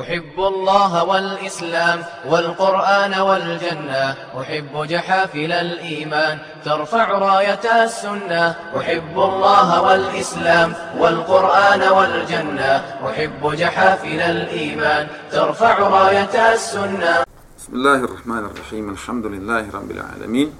أحب الله والإسلام والقرآن والجنة. أحب جحافل الإيمان ترفع راية السنة. أحب الله والإسلام والقرآن والجنة. أحب جحافل الإيمان ترفع راية السنة. بسم الله الرحمن الرحيم. الحمد لله رب العالمين.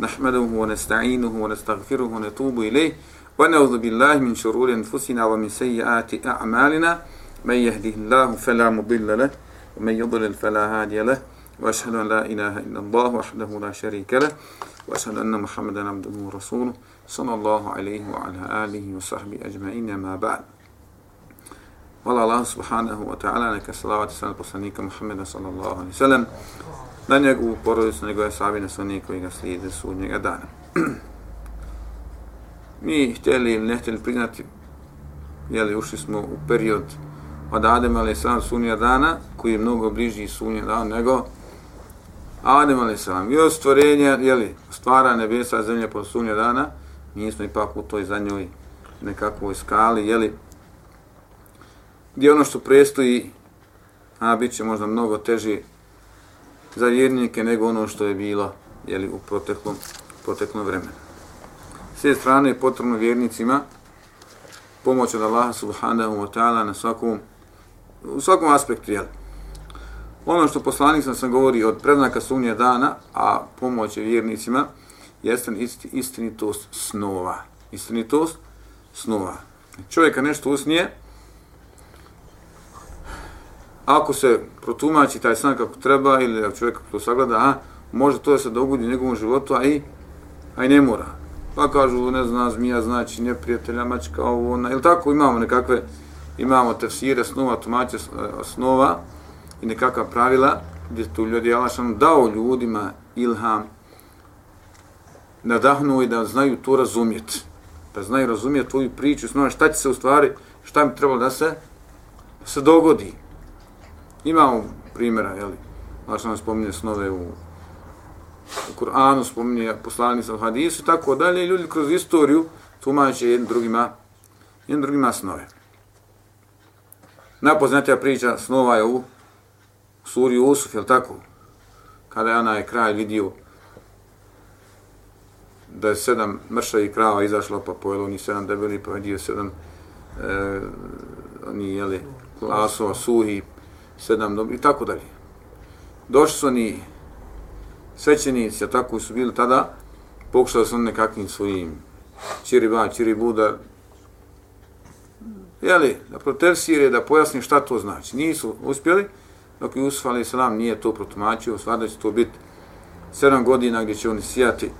نحمده ونستعينه ونستغفره ونتوب إليه. ونعوذ بالله من شرور أنفسنا ومن سيئات أعمالنا. من يهده الله فلا مضل له ومن يضلل فلا هادي له وأشهد أن لا إله إلا الله وحده لا شريك له وأشهد أن محمدا عبده ورسوله صلى الله عليه وعلى آله وصحبه أجمعين ما بعد والله الله سبحانه وتعالى نك صلاة وسلام بسنيك محمد صلى الله عليه وسلم na njegovu porodicu, nego je sabi na sunnije koji ga slijede sudnjega dana. Mi htjeli ili ne htjeli priznati, jeli ušli smo u period od Adem a.s. sunja dana, koji je mnogo bliži sunja dana nego Adem a.s. I od stvorenja, jeli, stvara nebesa, zemlje po sunja dana, mi smo ipak u toj zadnjoj nekakvoj skali, jeli, gdje ono što prestoji, a bit će možda mnogo teži za vjernike nego ono što je bilo jeli, u proteklom, proteklom vremenu. S jedne strane je potrebno vjernicima pomoć od Allaha subhanahu wa ta'ala na svakom u svakom aspektu, jel? Ono što poslanik sam sam govori od prednaka sumnje dana, a pomoć je vjernicima, jeste isti, istinitost snova. Istinitost snova. Čovjeka nešto usnije, ako se protumači taj san kako treba, ili ako čovjek to sagleda, a, može to da se dogodi u njegovom životu, a i, a i ne mora. Pa kažu, ne znam, zmija znači neprijatelja, mačka, ovo, ona, ili tako imamo nekakve imamo tefsire snova, tumače e, snova i nekakva pravila gdje tu ljudi Allah sam dao ljudima ilham nadahnuo i da znaju to razumjeti. Da znaju razumjeti tvoju priču, snova, šta će se u stvari, šta im trebalo da se, se dogodi. Imamo primjera, jeli, Allah sam spominje snove u, u Kur'anu, spominje poslanica u hadisu i tako dalje, ljudi kroz istoriju tumače jednim drugima, jednim drugima snove. Najpoznatija priča snova je u suri Usuf, je tako? Kada je onaj kraj vidio da je sedam mršavih krava izašlo, pa pojelo oni sedam debeli, pa vidio sedam e, oni, jeli, klasova, suhi, sedam dobri, i tako dalje. Došli su oni svećenici, a tako su bili tada, pokušali su nekakvim svojim čiriba, čiribuda, jeli, da protersire, da pojasni šta to znači. Nisu uspjeli, dok je a.s. nije to protumačio, stvar da će to biti sedam godina gdje će oni sijati,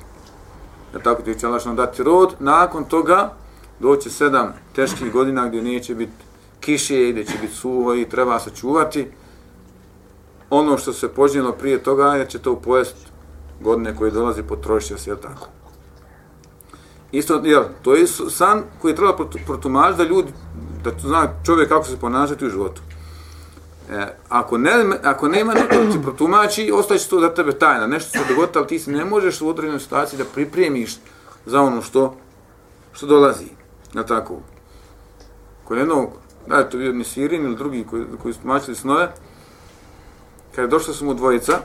da tako ti će Allah dati rod, nakon toga doće sedam teških godina gdje neće biti kiše, gdje će biti suho i treba sačuvati. Ono što se požnjelo prije toga je će to pojest godine koje dolazi potrošiti se, jel tako? Isto, jel, to je san koji treba protumačiti da ljudi da zna čovjek kako se ponašati u životu. E, ako, ne, ako nema neko da ti protumači, ostaje to za tebe tajna. Nešto se dogodilo, ali ti se ne možeš u određenoj situaciji da pripremiš za ono što, što dolazi. Na tako. Kod jednog, da je to bio Sirin ili drugi koji, koji su tumačili snove, kad je došla su mu dvojica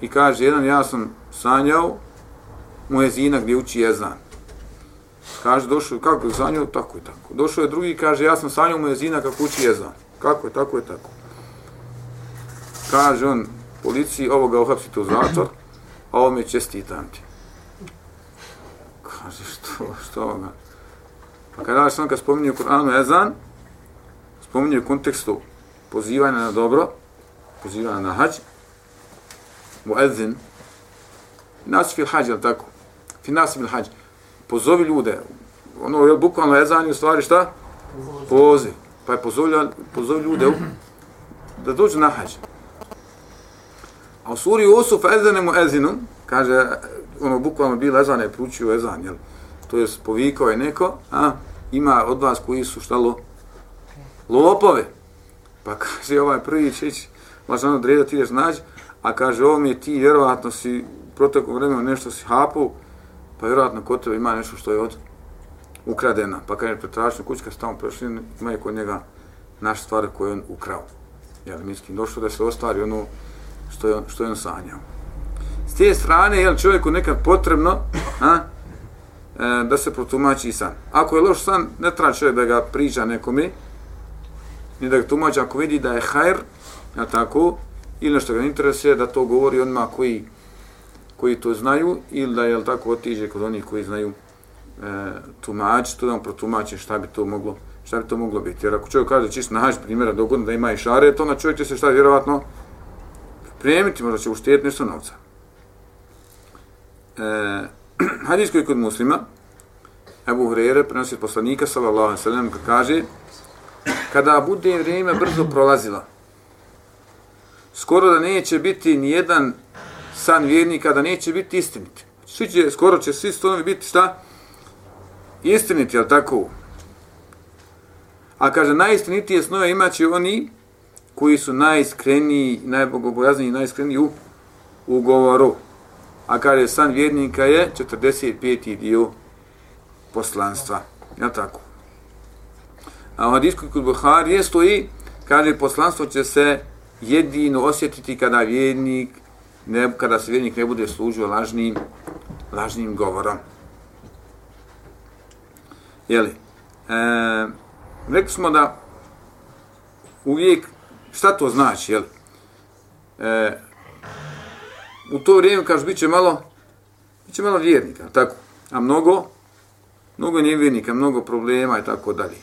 i kaže, jedan ja sam sanjao mu jezina gdje uči jezan. Kaže, došao, kako je sanjao, tako je tako. Došao je drugi, kaže, ja sam sanjao mu jezina kako uči jezan. Kako je, tako je tako. Kaže on, policiji, ovoga uhapsite u zatvor, a ovo mi čestitam ti. Kaže, što, što ovoga? Pa kada sam kad spominje u Koranu jezan, spominje u kontekstu pozivanja na dobro, pozivanja na hađ, mu edzin, nas fil hađ, tako? Fi nas fil hađ pozovi ljude. Ono je bukvalno ezan u stvari šta? Poziv. Pa je pozovi, pozovi ljude u, da dođu na hađ. A u suri Usuf ezanemu ezinu, kaže, ono bukvalno bilo ezan je pručio ezan, jel? To je povikao je neko, a ima od vas koji su šta lo? Lopove. Pa kaže ovaj prvi čić, vas ono dreda ti ideš nađi, a kaže ovo mi je ti vjerovatno si protekom vremena nešto si hapu, pa vjerojatno kod tebe ima nešto što je od ukradena. Pa kad je pretražio kućka, tamo prešli, ima je kod njega naš stvar koju on ukrao. Jel, mislim, došlo da se ostvari ono što je što je on sanjao. S te strane, jel, čovjeku nekad potrebno, a, e, da se protumači san. Ako je loš san, ne treba čovjek da ga priča nekome, ni da ga tumači, ako vidi da je hajr, ja tako, ili nešto ga interesuje, da to govori onima koji, koji to znaju, ili da je tako otiže kod onih koji znaju e, tumači, to da on protumače šta bi to moglo šta bi to moglo biti. Jer ako čovjek kaže čist na hađ primjera dogodno da ima i šare, to na čovjek će se šta vjerovatno prijemiti, možda će uštijeti nešto novca. E, hadis koji kod muslima, Ebu Hrere prenosi poslanika, sallallahu alaihi sallam, kaže, kada bude vrijeme brzo prolazila, skoro da neće biti ni jedan san vjernika, da neće biti istinit. Svi će, skoro će svi stonovi biti šta? Istiniti, jel tako? A kaže, najistinitije snove imaće oni koji su najiskreniji, najbogobojazniji i najiskreniji u, u govoru. A kaže, san vjernika je 45. dio poslanstva. Jel tako? A u hadisku kod Buharije stoji, kaže, poslanstvo će se jedino osjetiti kada vjernik, ne, kada se vjernik ne bude služio lažnim, lažnim govorom. Jeli? E, rekli smo da uvijek, šta to znači, jeli? E, u to vrijeme, kažu, bit će malo, bit će malo vjernika, tako? A mnogo, mnogo nevjernika, mnogo problema i tako dalje.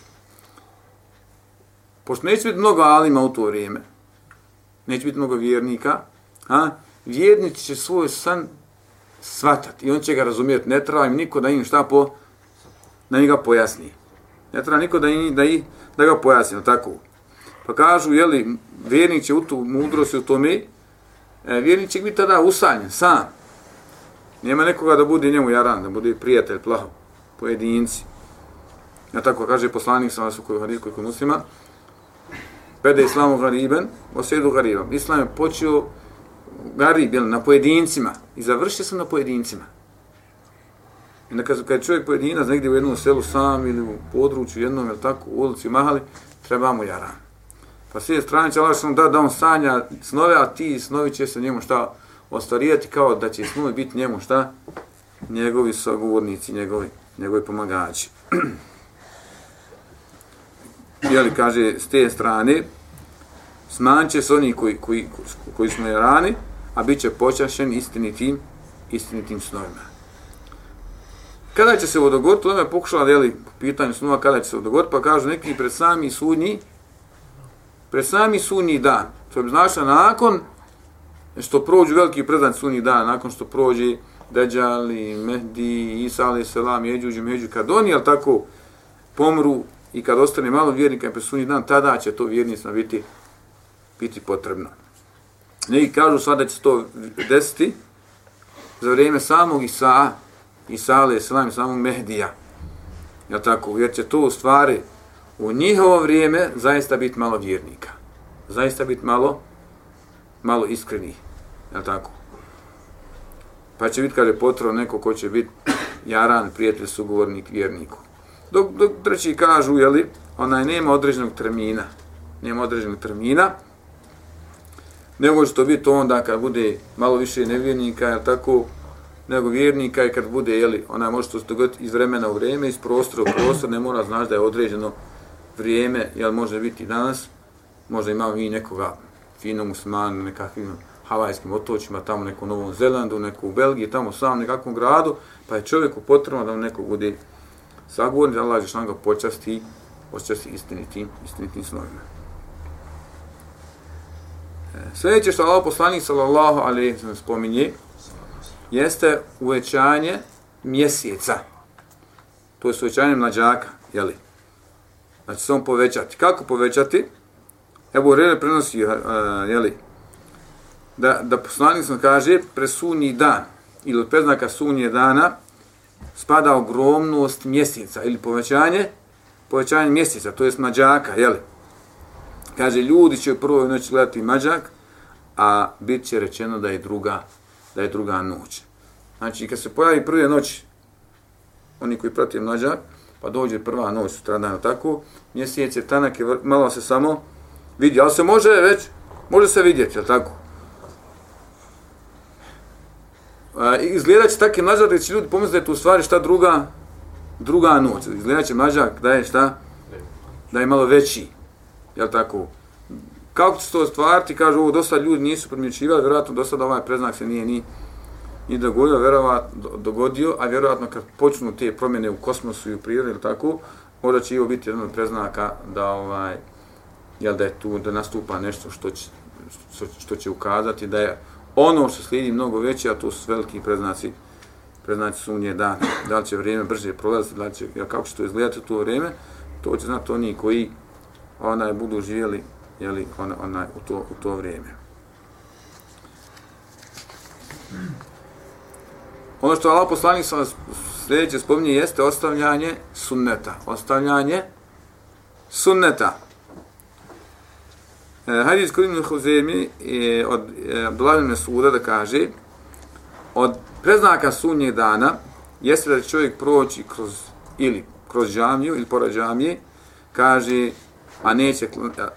Pošto neće biti mnogo alima u to vrijeme, neće biti mnogo vjernika, a, vjernici će svoj san svatati i on će ga razumijeti. Ne treba im niko da im šta po, da njega pojasni. Ne treba niko da, im, da, im, da ga pojasni, tako. Pa kažu, jeli, vjernik će u tu mudrosti u tome, e, vjernik će biti tada usanjen, sam. Nema nekoga da bude njemu jaran, da bude prijatelj, plaho, pojedinci. Ja tako kaže poslanik sa vas u kojoj hadijskoj kod muslima, Bede islamu gariben, osjedu gariban. Islam je počeo garib, jel, na pojedincima i završio se na pojedincima. I na kad kad čovjek pojedinac negdje u jednom selu sam ili u području jednom, jel tako, u ulici Mahali, treba mu jaran. Pa sve strane će Allah da, da on sanja snove, a ti snovi će se njemu šta ostvarijati kao da će snovi biti njemu šta? Njegovi sagovornici, njegovi, njegovi pomagači. Jeli, kaže, s te strane, smanće se oni koji, koji, koji smo rani, a bit će počašen istinitim, istinitim snovima. Kada će se vodogoditi, to je pokušala da je po pitanju snova kada će se vodogoditi, pa kažu neki pred sami sudnji, pred sami sudnji dan. To bi znači nakon što prođu veliki predan sudnji dan, nakon što prođe Deđali, Mehdi, Isa, Ali, Selam, Jeđuđu, Među, kad oni, jel tako, pomru i kad ostane malo vjernika pred sudnji dan, tada će to vjernicima biti, biti potrebno. Neki kažu sada će to desiti za vrijeme samog Isa, Isa alaih salam, samog Mehdija. Ja tako, jer će to u stvari u njihovo vrijeme zaista biti malo vjernika. Zaista biti malo, malo iskreni. Ja tako. Pa će biti, kaže, potrebno neko ko će biti jaran, prijatelj, sugovornik, vjerniku. Dok, dok treći kažu, jeli, onaj nema određenog termina. Nema određenog termina. Nego će to biti onda kad bude malo više nevjernika, jel tako, nego vjernika i kad bude, jeli, ona može to se dogoditi iz vremena u vrijeme, iz prostora u prostor, ne mora znaš da je određeno vrijeme, jel može biti danas, možda imamo i nekoga finom usman, nekakvim havajskim otočima, tamo neku Novom Zelandu, neku u Belgiji, tamo sam nekakvom gradu, pa je čovjeku potrebno da neko bude sagovorni, da Allah Žešan ga počasti, počasti istinitim, istinitim snovima. Sljedeće što Allah poslanik sallallahu alaihi spominje, jeste uvećanje mjeseca. To je uvećanje mlađaka, jeli? Znači se on povećati. Kako povećati? Evo, Rene prenosi, eh, uh, jeli, da, da poslanik sam kaže, presunji dan, ili od preznaka sunje dana, spada ogromnost mjeseca, ili povećanje, povećanje mjeseca, to je mlađaka, jeli? Kaže, ljudi će u prvoj noći gledati mađak, a bit će rečeno da je druga da je druga noć. Znači, kad se pojavi prve noć, oni koji prati mlađak, pa dođe prva noć sutradan, tako, mjesec je tanak, je malo se samo vidi, ali se može već, može se vidjeti, je tako? E, izgledat će takve mlađak, da će ljudi pomisliti da je tu stvari šta druga, druga noć. Izgledat će mlađak da je šta? Da je malo veći, jel tako? Kako će se to stvariti, kažu, ovo dosta ljudi nisu primjećivali, vjerojatno do sada ovaj preznak se nije ni, ni dogodio, vjerovatno dogodio, a vjerojatno kad počnu te promjene u kosmosu i u prirodi, ili tako, možda će i ovo biti jedan od preznaka da ovaj, jel da je tu da nastupa nešto što će, što, što će ukazati da je ono što slijedi mnogo veće, a to su veliki preznaci, preznaci sunje dana. Da li će vrijeme brže prolaziti, da li će, jel, kako će to izgledati u to vrijeme, to će znati oni koji onaj budu živjeli jeli, ona, ona, u, to, u to vrijeme. Ono što Allah poslanik sa sljedeće spominje jeste ostavljanje sunneta. Ostavljanje sunneta. E, hadis kod Ibn Huzemi je od e, Abdullah Suda da kaže od preznaka sunnjeg dana jeste da čovjek proći kroz ili kroz džamiju ili pored džamije kaže a neće,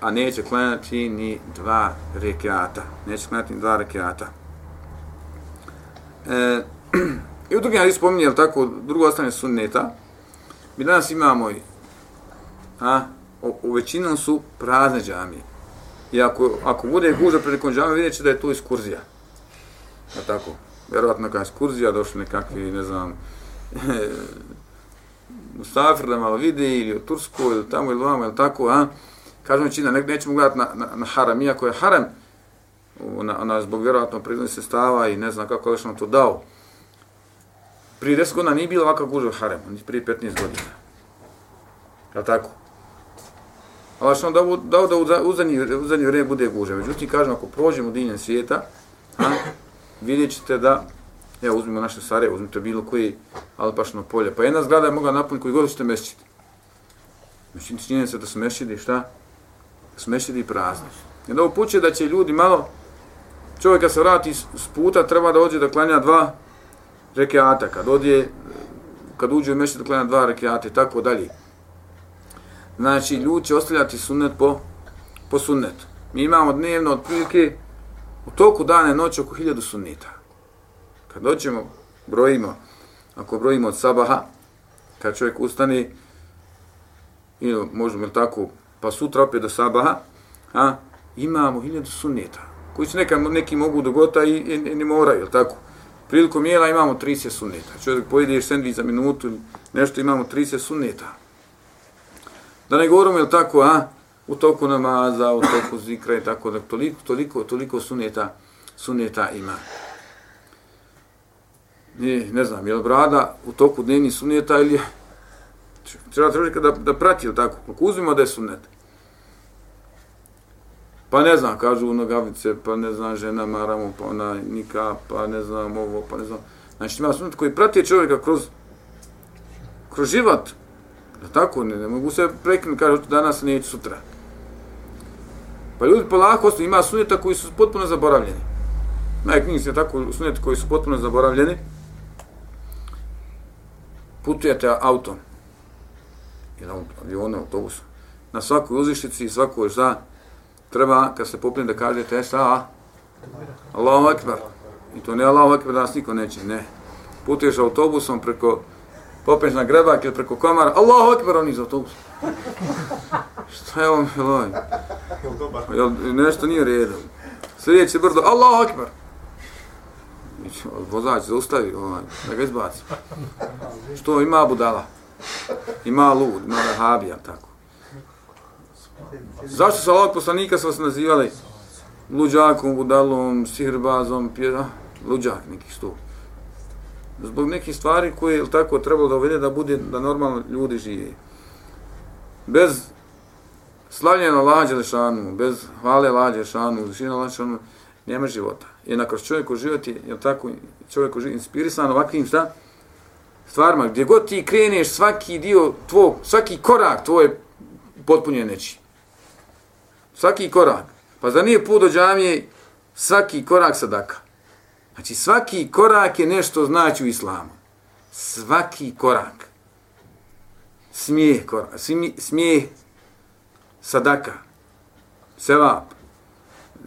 a neće klanjati ni dva rekiata. Neće klanjati ni dva rekiata. E, I u drugim hadis spominje, jel tako, drugo ostane sunneta. Mi danas imamo i, a, u, u većinom su prazne džamije. I ako, ako bude guža prilikom džamije, vidjet će da je to iskurzija. A tako, vjerovatno neka iskurzija, došli nekakvi, ne znam, Mustafir da malo vidi, ili u Tursku, ili tamo, ili vamo, ili tako, a? Kažemo čina, ne, nećemo gledati na, na, na haram, iako je haram, ona, ona zbog vjerovatno prizvodnih sestava i ne znam kako je to dao. Prije 10 godina nije bilo ovakav gužva harem, ni prije 15 godina. Je tako? Allah što on dao, dao da u zadnji, u vrijeme bude gužva. Međutim, kažem, ako prođemo dinjem svijeta, a, vidjet ćete da, evo, uzmimo naše sare, uzmite bilo koji alpašno polje. Pa jedna zgrada je mogla napuniti koji god ćete mešćiti. Međutim, činjenica se da su mešćidi, šta? Smešćidi prazni. Jer ovo puće da će ljudi malo, čovjek kad se vrati s puta, treba da ođe da klanja dva rekiata, kad odje, kad uđe u mešćid da klanja dva rekiata i tako dalje. Znači, ljudi će ostavljati sunnet po, po sunnetu. Mi imamo dnevno otprilike u toku dana i noći oko hiljadu sunnita. Kad dođemo, brojimo, ako brojimo od sabaha, kad čovjek ustane, ili možemo tako, pa sutra opet do sabaha, a, imamo hiljadu sunneta, koji se neka, neki mogu dogota i, i, i ne moraju, ili tako? Prilikom jela imamo 30 sunneta. Čovjek pojede sendvič za minutu nešto, imamo 30 sunneta. Da ne govorimo, je tako, a? U toku namaza, u toku zikra i tako, da toliko, toliko, toliko sunneta, sunneta ima. Ne, ne znam, je li brada u toku dnevni sunneta ili treba treba da, da prati, ili tako? Ako uzmimo da je sunnet, Pa ne znam, kažu nogavice, pa ne znam, žena maramo, pa ona nika, pa ne znam ovo, pa ne znam. Znači ima sunnet koji prati čovjeka kroz, kroz život. Da tako, ne, ne mogu se prekinuti, kažu danas, neću sutra. Pa ljudi polako ostaju, ima suneta koji su potpuno zaboravljeni. Na se tako suneti koji su potpuno zaboravljeni. Putujete autom. Jedan avion, autobus. Na svakoj uzištici i svakoj za treba, kad se popne da kažete, šta? Allahu Akbar. I to ne Allahu Akbar, da nas niko neće, ne. Putuješ autobusom preko, popneš na grebak ili preko komara, Allahu Akbar, on iz autobusa. šta je on, Eloj? Jel, nešto nije redo. Sljedeće brdo, Allahu Akbar. Vozač zaustavi, ovaj, da ga izbaci. Što ima budala? Ima lud, ima rahabija, tako. Zašto sa ovog poslanika su vas nazivali luđakom, budalom, sihrbazom, pjeda, luđak neki stu. Zbog nekih stvari koje je tako trebalo da uvede da bude da normalno ljudi žive. Bez slavljena lađe lešanu, bez hvale lađe šanu, lišina lađe lešanu, nema života. I što čovjeku život je tako čovjeku život inspirisan ovakvim šta? Stvarima, gdje god ti kreneš, svaki dio tvoj, svaki korak tvoj je potpunjen nečim. Svaki korak. Pa za nije put do džamije, svaki korak sadaka. Znači svaki korak je nešto znači u islamu. Svaki korak. smijeh, smijeh, smijeh sadaka, sevap,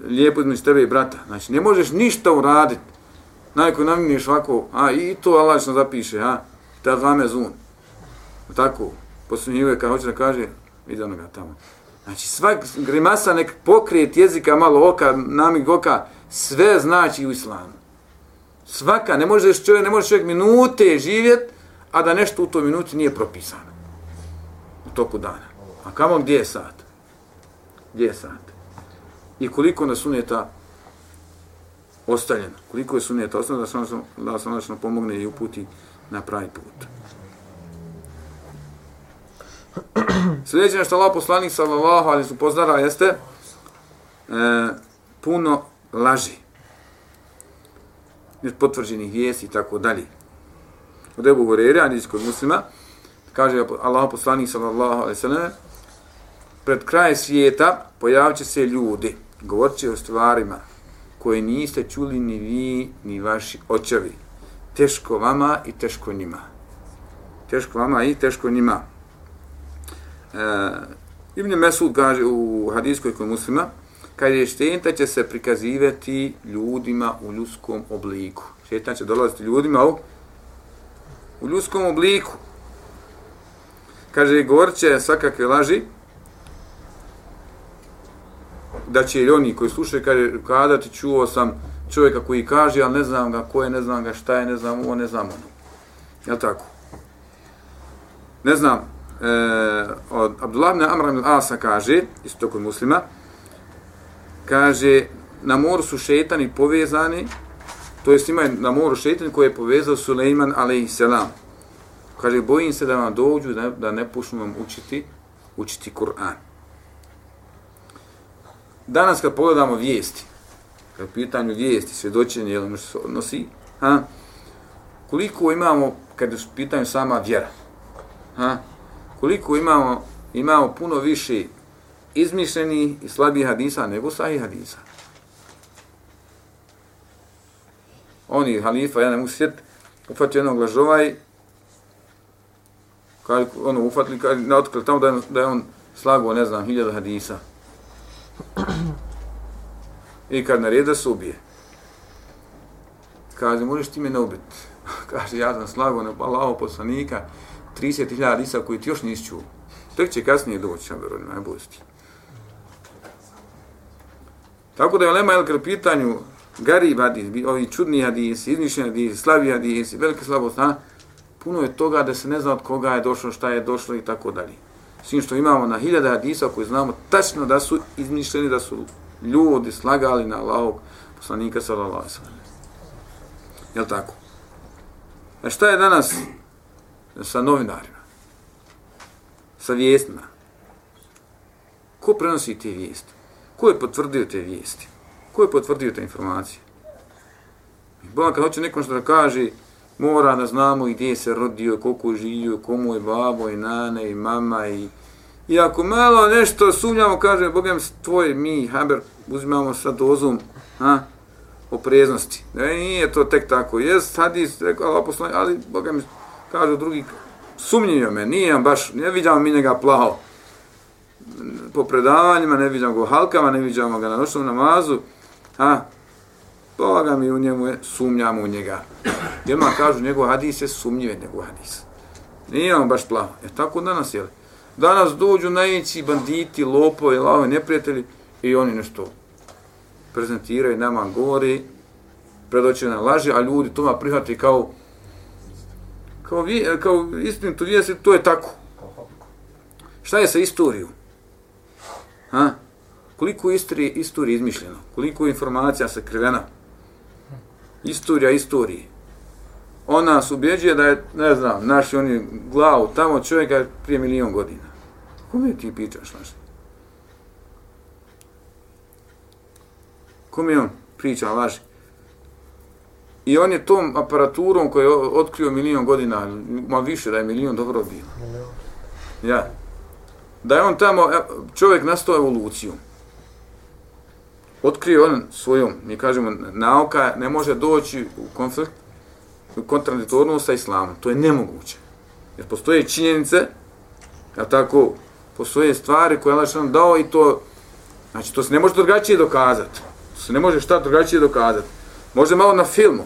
lijepo između tebe i brata. Znači, ne možeš ništa uraditi. Najko naminiš ovako, a i to Allah što zapiše, a, ta zame zun. Tako, posljednjive, kad hoće da kaže, vidi onoga tamo. Znači, svak grimasa nek pokrijet jezika, malo oka, namig oka, sve znači u islamu. Svaka, ne možeš čovjek, ne možeš čovjek minute živjet, a da nešto u toj minuti nije propisano. U toku dana. A kamo gdje je sat? Gdje je sat? I koliko na suneta ostavljeno? Koliko je suneta ostavljeno da se da se ono pomogne i uputi na pravi put? Sljedeće što Allah poslanik sallallahu alaihi su poznara jeste e, puno laži. Potvrđenih vijesti i tako dalje. Od Ebu Horeire, hadis kod muslima, kaže Allah poslanik sallallahu alaihi sallam, pred kraj svijeta pojavit će se ljudi, govorit će o stvarima koje niste čuli ni vi, ni vaši očevi. Teško vama i teško njima. Teško vama i teško njima. E, Ibn Mesud kaže u hadijskoj kod muslima, kaže štenta će se prikazivati ljudima u ljudskom obliku. Šteta će dolaziti ljudima u, u ljudskom obliku. Kaže, govorit će svakakve laži, da će i oni koji slušaju, kaže, kada ti čuo sam čovjeka koji kaže, ali ne znam ga ko je, ne znam ga šta je, ne znam ovo, ne znam ono. Jel tako? Ne znam, e, od Abdullah ibn Amr ibn Asa kaže, isto kod muslima, kaže, na moru su šetani povezani, to jest ima na moru šetani koji je povezao Suleiman a.s. Kaže, bojim se da vam dođu da, da ne počnu vam učiti, učiti Kur'an. Danas kad pogledamo vijesti, kad pitanju vijesti, svjedočenje, jel ono što se odnosi, ha, koliko imamo, kad je pitanju sama vjera, ha, koliko imamo, imamo puno više izmišljeni i slabih hadisa nego sahih hadisa. Oni, halifa, ja ne mogu sjet, ufatio jednog lažovaj, kad ono ufatili, kad ne otkrili tamo da je, da je on slago, ne znam, hiljada hadisa. I kad nareda se ubije. Kaže, možeš ti me ne ubiti? Kaže, ja sam slago na Allaho poslanika, 30.000 isa koji ti još nisi čuo. Tek će kasnije doći, ja verujem, najbolji ti. Tako da je Lema Elker pitanju gari hadis, ovi čudni hadisi, izmišljeni hadisi, slabi hadisi, velike slabost, a? puno je toga da se ne zna od koga je došlo, šta je došlo i tako dalje. Svim što imamo na hiljada hadisa koji znamo tačno da su izmišljeni, da su ljudi slagali na Allahog poslanika sallallahu alaihi sallam. Jel tako? A šta je danas sa novinarima? Sa vijestima? Ko prenosi te vijesti? Ko je potvrdio te vijesti? Ko je potvrdio te informacije? Boga kad hoće nekom što da kaže, mora da znamo gdje se rodio, koliko je živio, komu je babo i nane i mama i I ako malo nešto sumnjamo, kaže, Bogem, tvoj, mi, Haber, uzimamo sa dozom ha, opreznosti. Ne, nije to tek tako. Jes, hadis, rekao, ali, poslani, ali Bogem, kaže drugi, sumnjio me, nije on baš, ne vidjamo mi njega plaho po predavanjima, ne vidjamo ga halkama, ne vidjamo ga na noćnom namazu, ha, Boga mi u njemu je, sumnjamo u njega. I odmah kažu, njegov hadis je sumnjive njegov hadis. Nije on baš plavo. E tako danas jel? Danas dođu najveći banditi, lopovi, lavovi, neprijatelji i oni nešto prezentiraju, nama govori, predoće na laži, a ljudi toma prihvati kao kao, vi, e, kao istinu to to je tako. Šta je sa istorijom? Ha? Koliko istorije, istorije izmišljeno? Koliko informacija se krivena? Istorija istorije. On nas ubjeđuje da je, ne znam, naši oni glavu tamo čovjeka prije milion godina. Kome ti pričaš, znaš? Kome on priča, laži? I on je tom aparaturom koji je otkrio milion godina, ma više da je milion dobro bilo. Ja. Da je on tamo, e, čovjek nastao evoluciju. Otkrio on svojom, mi kažemo, nauka ne može doći u konflikt, u kontradiktornost sa islamom. To je nemoguće. Jer postoje činjenice a tako, postoje stvari koje Allah nam dao i to, znači to se ne može drugačije dokazati. To se ne može šta drugačije dokazati. Može malo na filmu.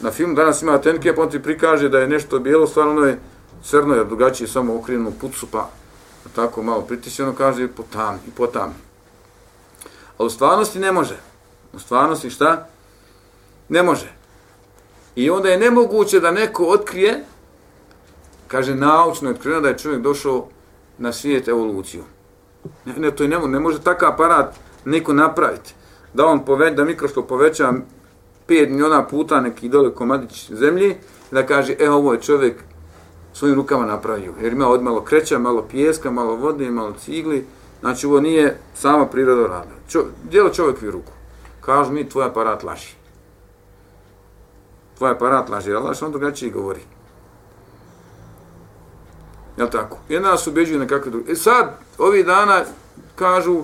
Na filmu danas ima tenke, pa on ti prikaže da je nešto bijelo, stvarno ono je crno, jer drugačije samo okrenu pucu, pa tako malo pritisne, kaže po tam i po. A u stvarnosti ne može. U stvarnosti šta? Ne može. I onda je nemoguće da neko otkrije, kaže naučno je otkriveno da je čovjek došao na svijet evoluciju. Ne, ne, to je ne, ne može takav aparat niko napraviti. Da on pove, da mikroskop poveća 5 miliona puta neki dole komadić zemlji, da kaže, e, ovo je čovjek svojim rukama napravio. Jer ima od malo kreća, malo pijeska, malo vode, malo cigli. Znači, ovo nije sama priroda rada. Čo, dijelo čovjek ruku. Kažu mi, tvoj aparat laži. Tvoj aparat laži. Allah što on drugačije govori. Jel tako? Jedna nas ubeđuje na kakve druge. E sad, ovi dana kažu,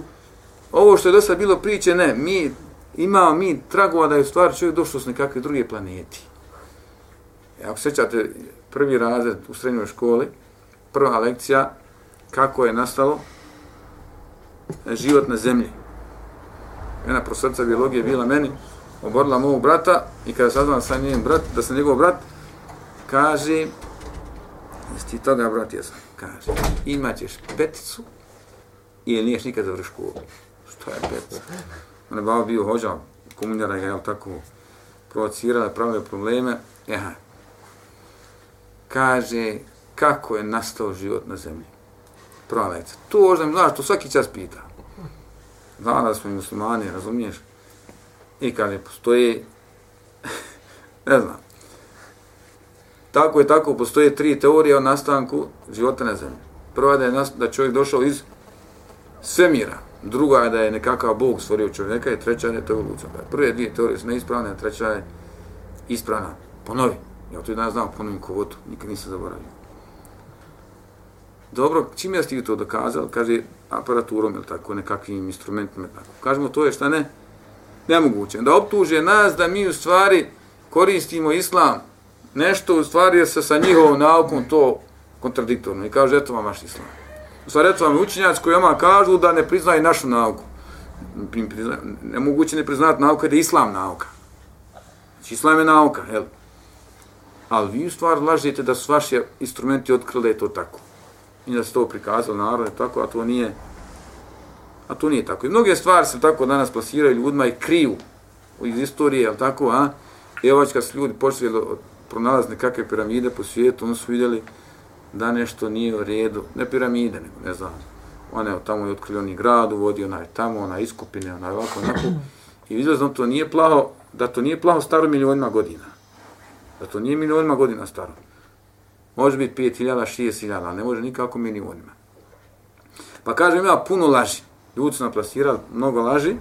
ovo što je do bilo priče, ne, mi imamo mi tragova da je stvar čovjek došao s nekakve druge planeti. E, ako sećate prvi razred u srednjoj školi, prva lekcija, kako je nastalo život na zemlji. Jedna profesorca biologije bila meni, oborila mog brata i kada saznala sa njenim brat, da sam njegov brat, kaže, jesi ti toga, brat, jesam, kaže, imaćeš peticu i niješ nikad završi školu. Što je petica? On je bavo bio hođa, komunjara ga, jel tako, provocirala, pravila probleme. Eha. Kaže, kako je nastao život na zemlji? Prva Tu To možda znaš, to svaki čas pita. Zna da smo muslimani, razumiješ? I kaže, postoji, ne znam, tako je tako, postoje tri teorije o nastanku života na zemlji. Prva da je da čovjek došao iz svemira, druga je da je nekakav Bog stvorio čovjeka i treća je to evolucija. Prve dvije teorije su neispravne, a treća je ispravna. Ponovi. Ja to i danas znam, ponovim kovotu, nikad nisam zaboravio. Dobro, čim ja ti to dokazal, kaže aparaturom ili tako, nekakvim instrumentima, tako. Kažemo, to je šta ne? Nemoguće. Da optuže nas da mi u stvari koristimo islam, nešto u stvari je se sa njihovom naukom to kontradiktorno. I kaže, eto vam vaš islam. U stvari, eto vam učinjac koji oma kažu da ne priznaju našu nauku. Nemoguće ne priznati nauka da je islam nauka. Znači, islam je nauka, jel? Ali vi u stvari lažete da su vaši instrumenti otkrili to tako i da se to prikazalo narode tako, a to nije a to nije tako. I mnoge stvari se tako danas plasiraju ljudima i kriju iz istorije, al tako, a? I ovaj kad su ljudi počeli pronalaziti nekakve piramide po svijetu, oni su vidjeli da nešto nije u redu, ne piramide, nego ne znam, one tamo je otkrili oni grad, uvodi onaj tamo, onaj iskupine, onaj ovako, onako, i izlazno to nije plaho, da to nije plaho staro milionima godina. Da to nije milionima godina staro. Može biti 5000, 6000, ali ne može nikako milionima. Pa kažem, ja, puno laži. Ljudi su naplasirali mnogo laži,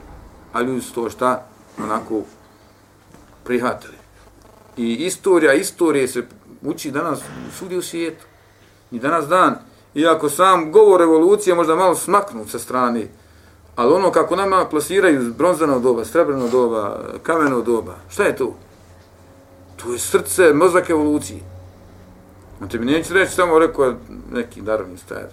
a ljudi su to šta onako prihvatili. I istorija, istorije se uči danas sudi u svijetu. I danas dan, iako sam govor revolucije možda malo smaknut sa strane, ali ono kako nama plasiraju bronzano doba, srebrno doba, kameno doba, šta je to? To je srce, mozak evolucije. On tebi neće reći samo rekao neki darovni stajac.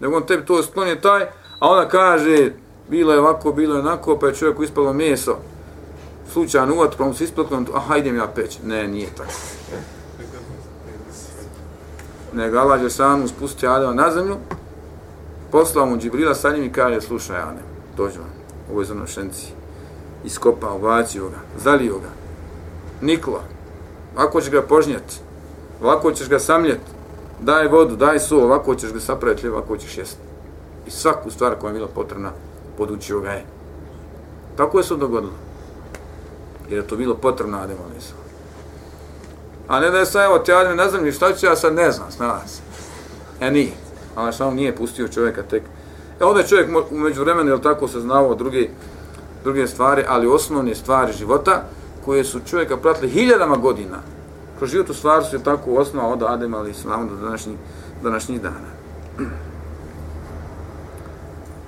Nego on tebi to sklonje taj, a ona kaže bilo je ovako, bilo je onako, pa je čovjeku ispalo meso. Slučajno uvat, pa mu se isplatno, aha, idem ja peć. Ne, nije tako. Nego Allah je sam spustio Adama na zemlju, poslao mu Džibrila sa njim i kaže, slušaj, Adem, dođi vam, ovo je za nošenci. Iskopao, bacio ga, zalio ga. Nikola, ako će ga požnjati, ovako ćeš ga samljet, daj vodu, daj su, ovako ćeš ga sapraviti, ovako ćeš jesti. I svaku stvar koja je bila potrebna, podučio ga je. Tako je se dogodilo. Jer je to bilo potrebno Adem Alisa. A ne da je sad, evo, ti Adem, ne znam ni šta ću, ja sad ne znam, snala se. E, nije. Ali samo nije pustio čovjeka tek. E, onda je čovjek umeđu vremenu, jel tako, se znao druge, druge stvari, ali osnovne stvari života, koje su čovjeka pratili hiljadama godina, kroz život u stvaru su je tako osnova od Adema ali Islama do današnjih, današnjih dana.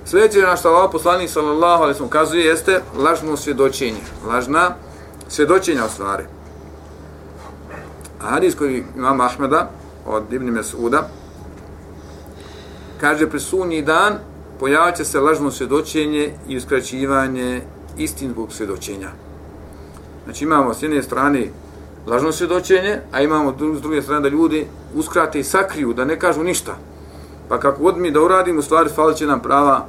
Sljedeće na što Allah poslanik sallallahu alaihi sallam kazuje jeste lažno svjedočenje. Lažna svjedočenja u stvari. A hadis koji imam Ahmeda od Ibn Mesuda kaže pri sunji dan pojavit se lažno svjedočenje i uskraćivanje istinskog svjedočenja. Znači imamo s jedne strane lažno svjedočenje, a imamo s druge strane da ljudi uskrate i sakriju, da ne kažu ništa. Pa kako god mi da uradimo, u stvari falit će nam prava,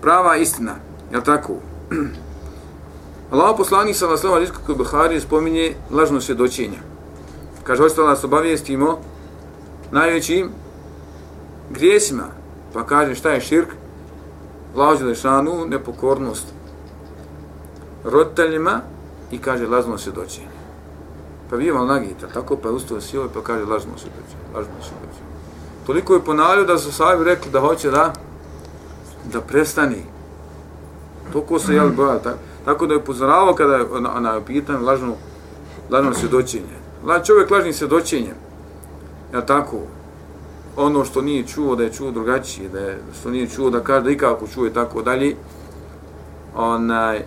prava istina. Jel tako? Allah poslani sa vaslama Rizka kod Buhari spominje lažno svjedočenje. Kaže, hoćete da nas obavijestimo najvećim grijesima. Pa kaže, šta je širk? Lažno lešanu, nepokornost roditeljima i kaže lažno svjedočenje. Pa vi imali nagita, tako pa je ustao silo pa kaže lažno svjedočenje, lažno svjedočenje. Toliko je ponavljao da su sahabi rekli da hoće da da prestani. Toliko se jel boja, tako, tako da je upozoravao kada je na, na pitan lažno, lažno svjedočenje. La, čovjek lažni svjedočenje, ja tako, ono što nije čuo da je čuo drugačije, da je, što nije čuo da kaže da ikako čuje tako dalje, onaj,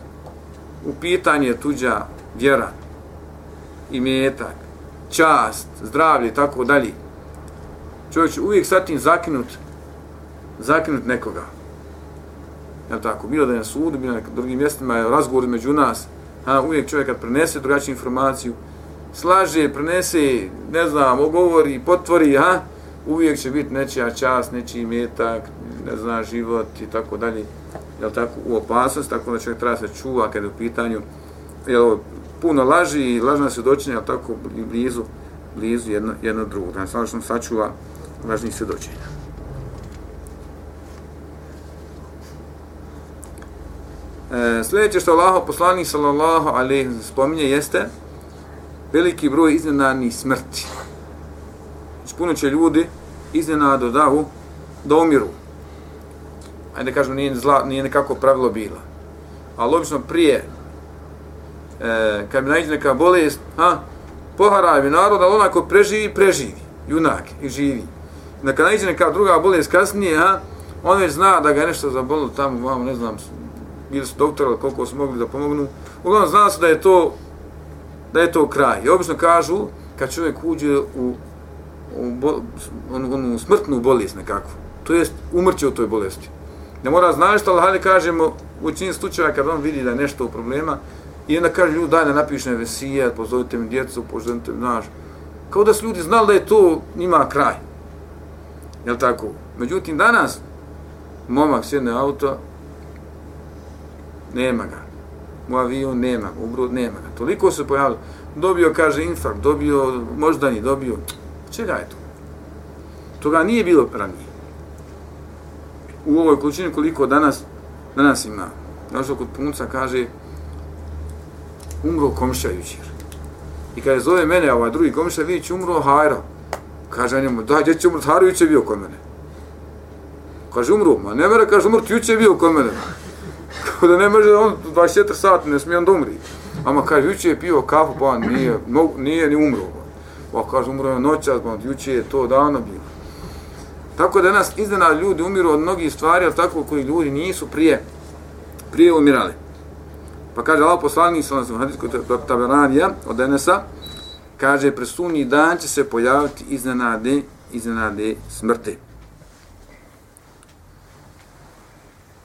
u pitanje tuđa vjera, imetak, čast, zdravlje tako dalje. Čovjek će uvijek sa tim zakinut, zakinut nekoga. Je tako? Bilo da je na sudu, bilo na drugim mjestima, je razgovor među nas, a uvijek čovjek kad prenese drugačiju informaciju, slaže, prenese, ne znam, ogovori, potvori, a uvijek će biti nečija čast, nečiji imetak, ne znam, život i tako dalje jel tako, u opasnost, tako da čovjek treba se čuva kada je u pitanju jel, puno laži i lažna svjedočenja, jel tako, blizu, blizu jedno, jedno drugo. Da sam što sačuva lažnih svjedočenja. E, sljedeće što Allah poslanik sallallahu alejhi spominje jeste veliki broj iznenadnih smrti. Znači, puno će ljudi iznenado da, u, da umiru ajde kažemo, nije, zla, nije nekako pravilo bilo. Ali obično prije, e, kad mi najde neka bolest, ha, poharaj mi narod, ali onako preživi, preživi, junak i živi. Da kad neka druga bolest kasnije, ha, on već zna da ga je nešto zabolilo tamo, vam, ne znam, bili su doktori, koliko su mogli da pomognu. Uglavnom zna se da je to, da je to kraj. I obično kažu, kad čovjek uđe u, u, bo, onu, onu smrtnu bolest nekakvu, to jest umrće u toj bolesti. Ne mora znaš ali hajde kažemo, u čini slučaja kad on vidi da je nešto u problema, i onda kaže ljudi, daj ne napišem vesije, pozovite mi djecu, pozovite mi naš. Kao da su ljudi znali da je to njima kraj. Jel tako? Međutim, danas, momak sjedne auto, nema ga. U avion nema u brod nema ga. Toliko se pojavilo. Dobio, kaže, infarkt, dobio moždani, dobio... Čega je to? Toga nije bilo ranije u ovoj količini koliko danas danas ima. Došao kod punca, kaže, umro komšija jučer. I kaže, zove mene, ovaj drugi komšća, vidi umro Hajra. Kaže njemu, da, gdje će umro, Hajra jučer bio kod mene. Kaže, umro, ma ne mera, kaže, umro, jučer bio kod mene. Kao da ne može, on 24 sati, ne smije on da umri. Ama kaže, jučer je pio kafu, pa nije, no, nije ni umro. Pa kaže, umro je noćas, pa jučer je to dano bilo. Tako da nas iznena ljudi umiru od mnogih stvari, ali tako koji ljudi nisu prije prije umirali. Pa kaže Allah poslanik sa nas hadisku taberanija od Enesa, kaže presuni dan će se pojaviti iznenade, iznenade smrti.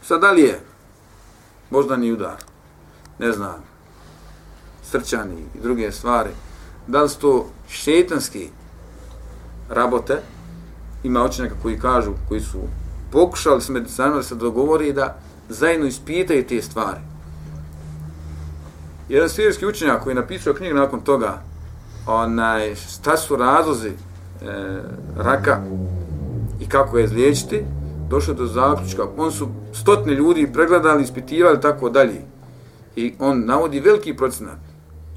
Sad da li je moždani udar, ne znam, srčani i druge stvari, da li su to šetanski rabote, ima očinaka koji kažu, koji su pokušali s medicinama da se dogovori da zajedno ispitaju te stvari. Jedan svijerski učenjak koji je napisao knjigu nakon toga, onaj, šta su razlozi e, raka i kako je izliječiti, došao do zaključka. On su stotne ljudi pregledali, ispitivali tako dalje. I on navodi veliki procenat.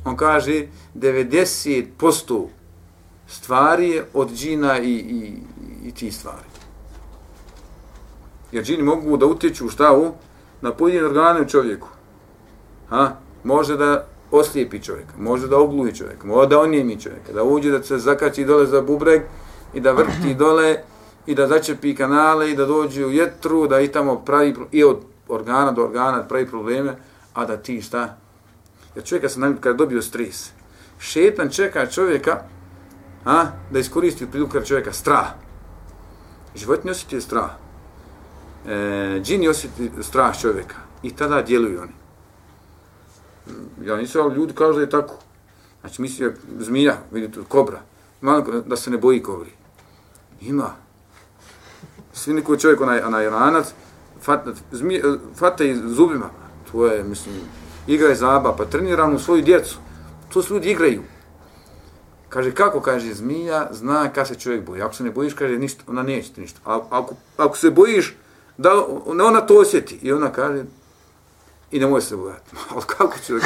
On kaže 90% stvari je od džina i, i, i ti stvari. Jer džini mogu da utječu šta u na pojedine organe u čovjeku. Ha? Može da oslijepi čovjeka, može da ogluji čovjeka, može da onijemi čovjeka, da uđe da se zakači dole za bubreg i da vrti dole i da začepi kanale i da dođe u jetru, da i tamo pravi i od organa do organa pravi probleme, a da ti šta? Jer čovjeka se kada dobio stres, šetan čeka čovjeka a, da iskoristi priliku čovjeka strah Životinje osjeti strah. E, džini osjeti strah čovjeka. I tada djeluju oni. Ja nisam, ali ljudi kažu da je tako. Znači, misli je zmija, vidite, kobra. Malo da se ne boji kobri. Ima. Svi niko čovjek, onaj, onaj ranac, fata, zmije, fata i zubima. To je, mislim, igra je zaba, pa trenira u svoju djecu. To su ljudi igraju. Kaže, kako kaže zmija, zna kada se čovjek boji. Ako se ne bojiš, kaže, ništa, ona neće ti ništa. A, ako, ako se bojiš, da ona to osjeti. I ona kaže, i ne se bojati. Ali kako čovjek?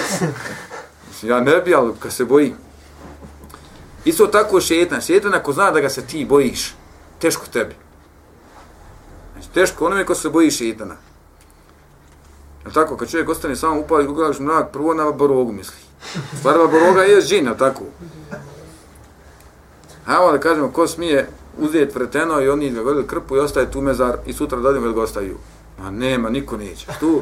Mislim, ja ne bi, ali kad se bojim. Isto tako šetan. Šetan ako zna da ga se ti bojiš, teško tebi. Znači, teško onome ko se boji šetana. Jel tako, kad čovjek ostane samo upali, kako gledaš mrak, prvo na borogu misli. Stvar boroga je džin, jel tako? Hajmo da kažemo, ko smije uzeti vreteno i oni ga gledaju krpu i ostaje tu mezar i sutra dodim ga ostaju. Ma nema, niko neće. Tu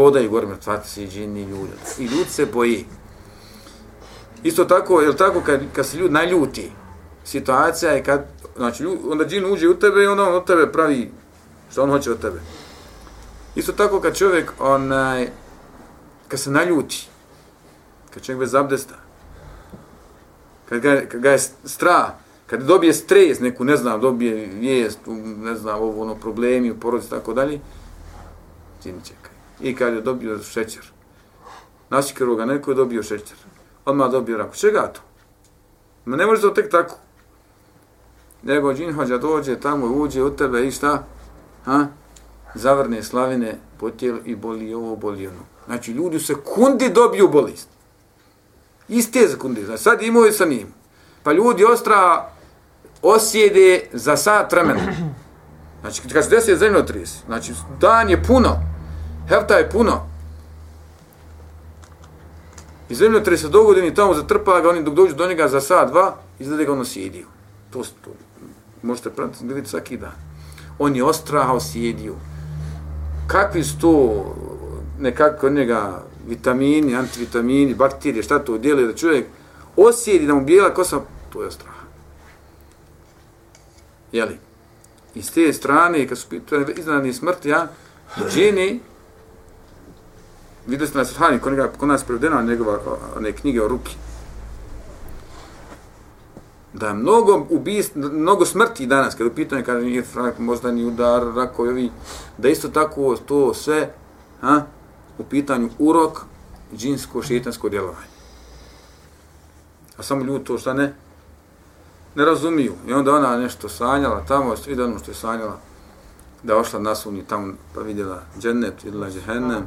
hodaju gore mrtvaci džini ljudi. I ljudi se boji. Isto tako, je tako kad, kad se ljudi naljuti, situacija je kad, znači, ljud, onda džin uđe u tebe i onda on od tebe pravi što on hoće od tebe. Isto tako kad čovjek, onaj, kad se naljuti, kad čovjek bez abdesta, kad ga, kad ga je strah, kad dobije stres, neku, ne znam, dobije vijest, ne znam, ovo, ono, problemi u porodici, tako dalje, džin čeka. I kad je dobio šećer, našikaro ga, neko je dobio šećer, odmah dobio rak. Čega to? Ma ne može to tek tako. Nego džin hođa dođe tamo, uđe u tebe i šta? Ha? Zavrne slavine po tijelu i boli ovo, boli ono. Znači, ljudi u sekundi dobiju bolest. Iste sekunde. Znači, sad imao je sa njim. Pa ljudi ostra osjede za sat vremena. Znači, kad se desi zemljotres, znači, dan je puno, hefta je puno, I zemljotres se dogodi i tamo zatrpa ga, oni dok dođu do njega za sat, dva, izgleda ga ono sjediju. To, to možete pratiti, vidjeti svaki dan. On je ostraha osjedio. Kakvi su to nekako njega vitamini, antivitamini, bakterije, šta to djeluje da čovjek osjedi da mu bijela kosa, to je ostraha. Jeli? I s te strane, kad su pitanje iznadni smrti, ja, džini, vidjeli ste na Srhani, kod, kod nas prevedena njegova one knjige o ruki, da je mnogo ubist, mnogo smrti danas, kada u kaže nije frak, možda ni udar, rakovi, da isto tako to sve ha, u pitanju urok, džinsko, šetansko djelovanje. A samo ljudi to šta ne, ne razumiju. I onda ona nešto sanjala tamo, vidi ono što je sanjala, da je ošla nasuni tamo, pa vidjela džennet, vidjela džehennem,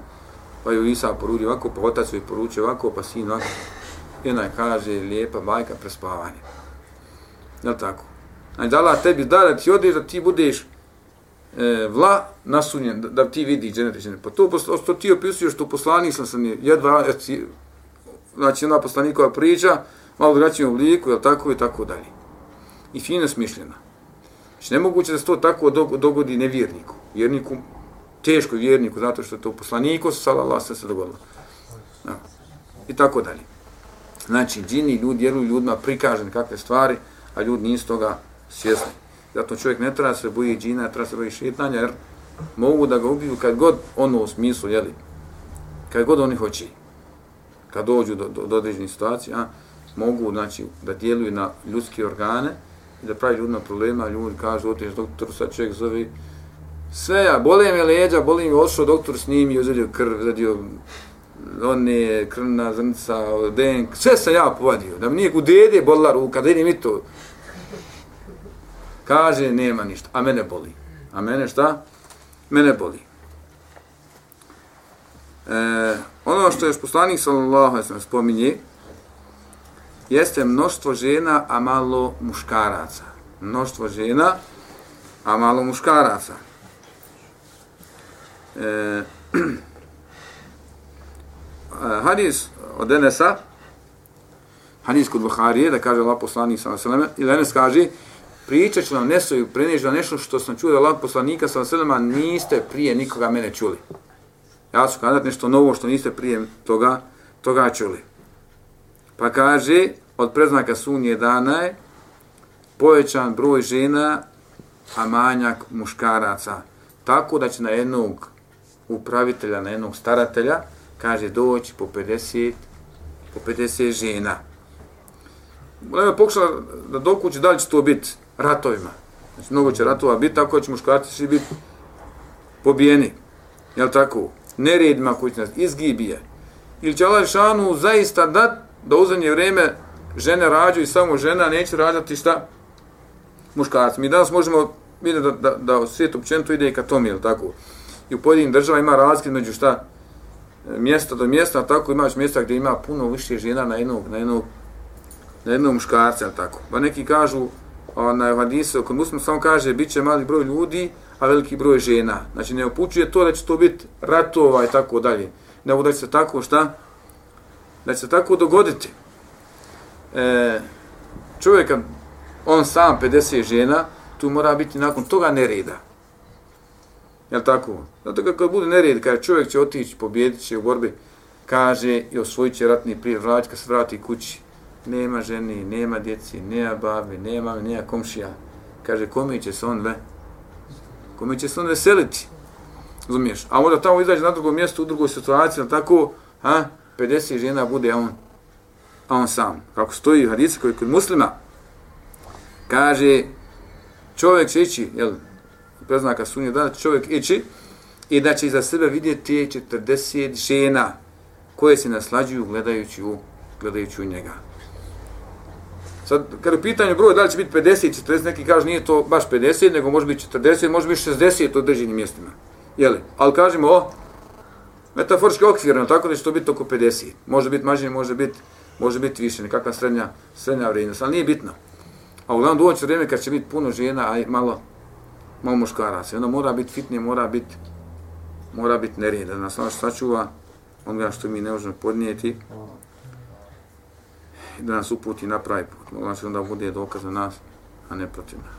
pa ju Isa poručio ovako, pa otac joj poručio ovako, pa sin ovako. I ona kaže, lijepa bajka, prespavanje. Jel tako? Znači, dala tebi da, da ti odeš, da ti budeš e, vla nasunjen, da, da ti vidi dženet Pa to, to ti opisuješ, to poslanik sam sam jedva, e, znači, ona poslanikova priča, malo drugačijem obliku, jel tako i tako dalje. I fino smišljena. Znači, nemoguće da se to tako dogodi nevjerniku. Vjerniku teško vjerniku, zato što je to poslaniku, sallallahu sve se dogodilo. Ja. I tako dalje. Znači, džini, ljudi, jeruju ljudima prikažen kakve stvari, a ljudi nisu toga svjesni. Zato čovjek ne treba se boji džina, treba se boji šetanja, jer mogu da ga ubiju kad god ono u smislu, jeli, kad god oni hoće, kad dođu do, do, do određenih situacija, mogu znači, da djeluju na ljudske organe i da pravi ljudima problema, ljudi kažu, otiš doktor, sad čovjek zove, sve ja, bole me leđa, boli me, odšao doktor s njim i uzadio krv, uzadio one krvna zrnca, denk, sve sam ja povadio, da mi nije u dede bolila ruka, da idem i to. Kaže, nema ništa, a mene boli. A mene šta? Mene boli. E, ono što je poslanik sallallahu alejhi ve spominje jeste mnoštvo žena a malo muškaraca. Mnoštvo žena a malo muškaraca e, hadis od Enesa, hadis kod Buharije, da kaže Allah poslanik sa vseleme, i Enes kaže, pričat ću vam nesoju, prenijeći vam nešto što sam čuo da Allah poslanika sa vselema, niste prije nikoga mene čuli. Ja ću kazati nešto novo što niste prije toga, toga čuli. Pa kaže, od preznaka sunje dana je povećan broj žena a manjak muškaraca. Tako da će na jednog upravitelja, na jednog staratelja, kaže doći po 50, po 50 žena. Lema pokušala da dokući da li će to biti ratovima. Znači, mnogo će ratova biti, tako da će muškarci svi biti pobijeni. Jel tako? Neredima koji će nas izgibije. Ili će Allah Šanu zaista dat da u zadnje vrijeme žene rađu i samo žena neće rađati šta? Muškarci. Mi danas možemo vidjeti da, da, da svijet općenito ide i ka tom, jel tako? I u pojedinim država ima razlike među šta? E, mjesta do mjesta, tako imaš mjesta gdje ima puno više žena na jednog, na jednog, na jednog muškarca, tako? Pa neki kažu, na hadisu, kod muslima samo kaže, bit će mali broj ljudi, a veliki broj žena. Znači ne opućuje to da će to biti ratova i tako dalje. Ne da će se tako šta? Da će se tako dogoditi. E, čovjeka, on sam 50 žena, tu mora biti nakon toga nereda. Jel tako? Zato kako bude nered, kada čovjek će otići, pobjedit će u borbi, kaže i osvojit će ratni prije, vrać, kad se vrati kući, nema ženi, nema djeci, nema babi, nema, nema komšija. Kaže, kome će se on ve? Kome će se on veseliti? Razumiješ? A onda tamo izađe na drugom mjestu, u drugoj situaciji, tako, ha, 50 žena bude, a on, a on sam. Kako stoji u hadici koji kod muslima, kaže, čovjek će ići, jel, preznaka sunje, da čovjek ići i da će iza sebe vidjeti 40 žena koje se naslađuju gledajući u, gledajući u njega. Sad, kada je pitanje broja, da li će biti 50, 40, neki kaže nije to baš 50, nego može biti 40, može biti 60 u određenim mjestima. Jeli? Ali kažemo o metaforički okvirno, tako da će to biti oko 50. Može biti mažnje, može biti može biti više, nekakva srednja, srednja vrijednost, ali nije bitno. A uglavnom doći vrijeme kad će biti puno žena, a malo, malo muškaraca. Onda mora biti fitnije, mora biti mora biti nerijed, da nas ono sačuva onoga što mi ne možemo podnijeti i da nas uputi na pravi put. Molim se onda bude dokaz za nas, a ne protiv nas.